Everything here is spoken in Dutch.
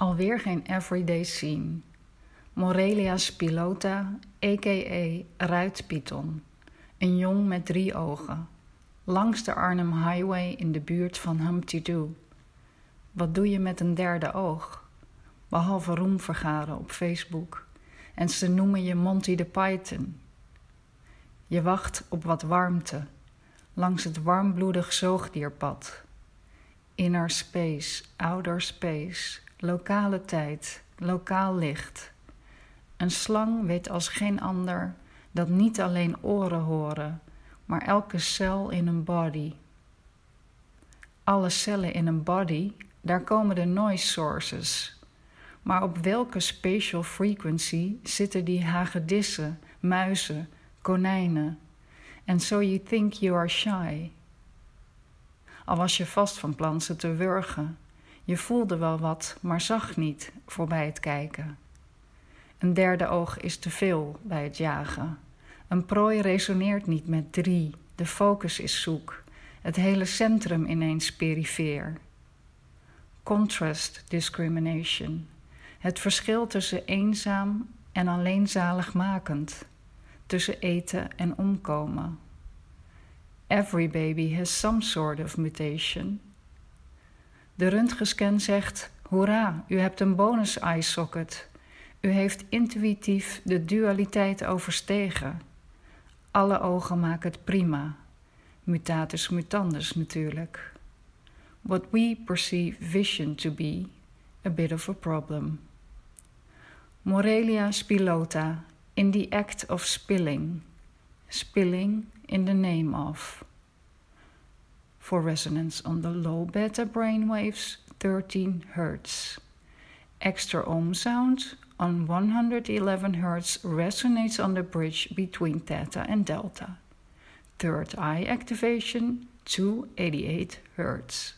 Alweer geen everyday scene. Morelia spilota, a.k.a. ruitpython. Een jong met drie ogen. Langs de Arnhem Highway in de buurt van Humpty Doo. Wat doe je met een derde oog? Behalve roem vergaren op Facebook. En ze noemen je Monty de Python. Je wacht op wat warmte. Langs het warmbloedig zoogdierpad. Inner space, outer space, lokale tijd, lokaal licht. Een slang weet als geen ander dat niet alleen oren horen, maar elke cel in een body. Alle cellen in een body, daar komen de noise sources. Maar op welke spatial frequency zitten die hagedissen, muizen, konijnen? And so you think you are shy. Al was je vast van plan ze te wurgen. Je voelde wel wat, maar zag niet voorbij het kijken. Een derde oog is te veel bij het jagen. Een prooi resoneert niet met drie. De focus is zoek. Het hele centrum ineens perifeer. Contrast discrimination. Het verschil tussen eenzaam en alleen zaligmakend. Tussen eten en omkomen. Every baby has some sort of mutation. De röntgenscan zegt: Hoera, u hebt een bonus eye socket. U heeft intuïtief de dualiteit overstegen. Alle ogen maken het prima. Mutatis mutandis natuurlijk. What we perceive vision to be, a bit of a problem. Morelia spilota, in the act of spilling. Spilling in the name of. For resonance on the low beta brainwaves, 13 Hz. Extra ohm sound on 111 Hz resonates on the bridge between theta and delta. Third eye activation, 288 Hz.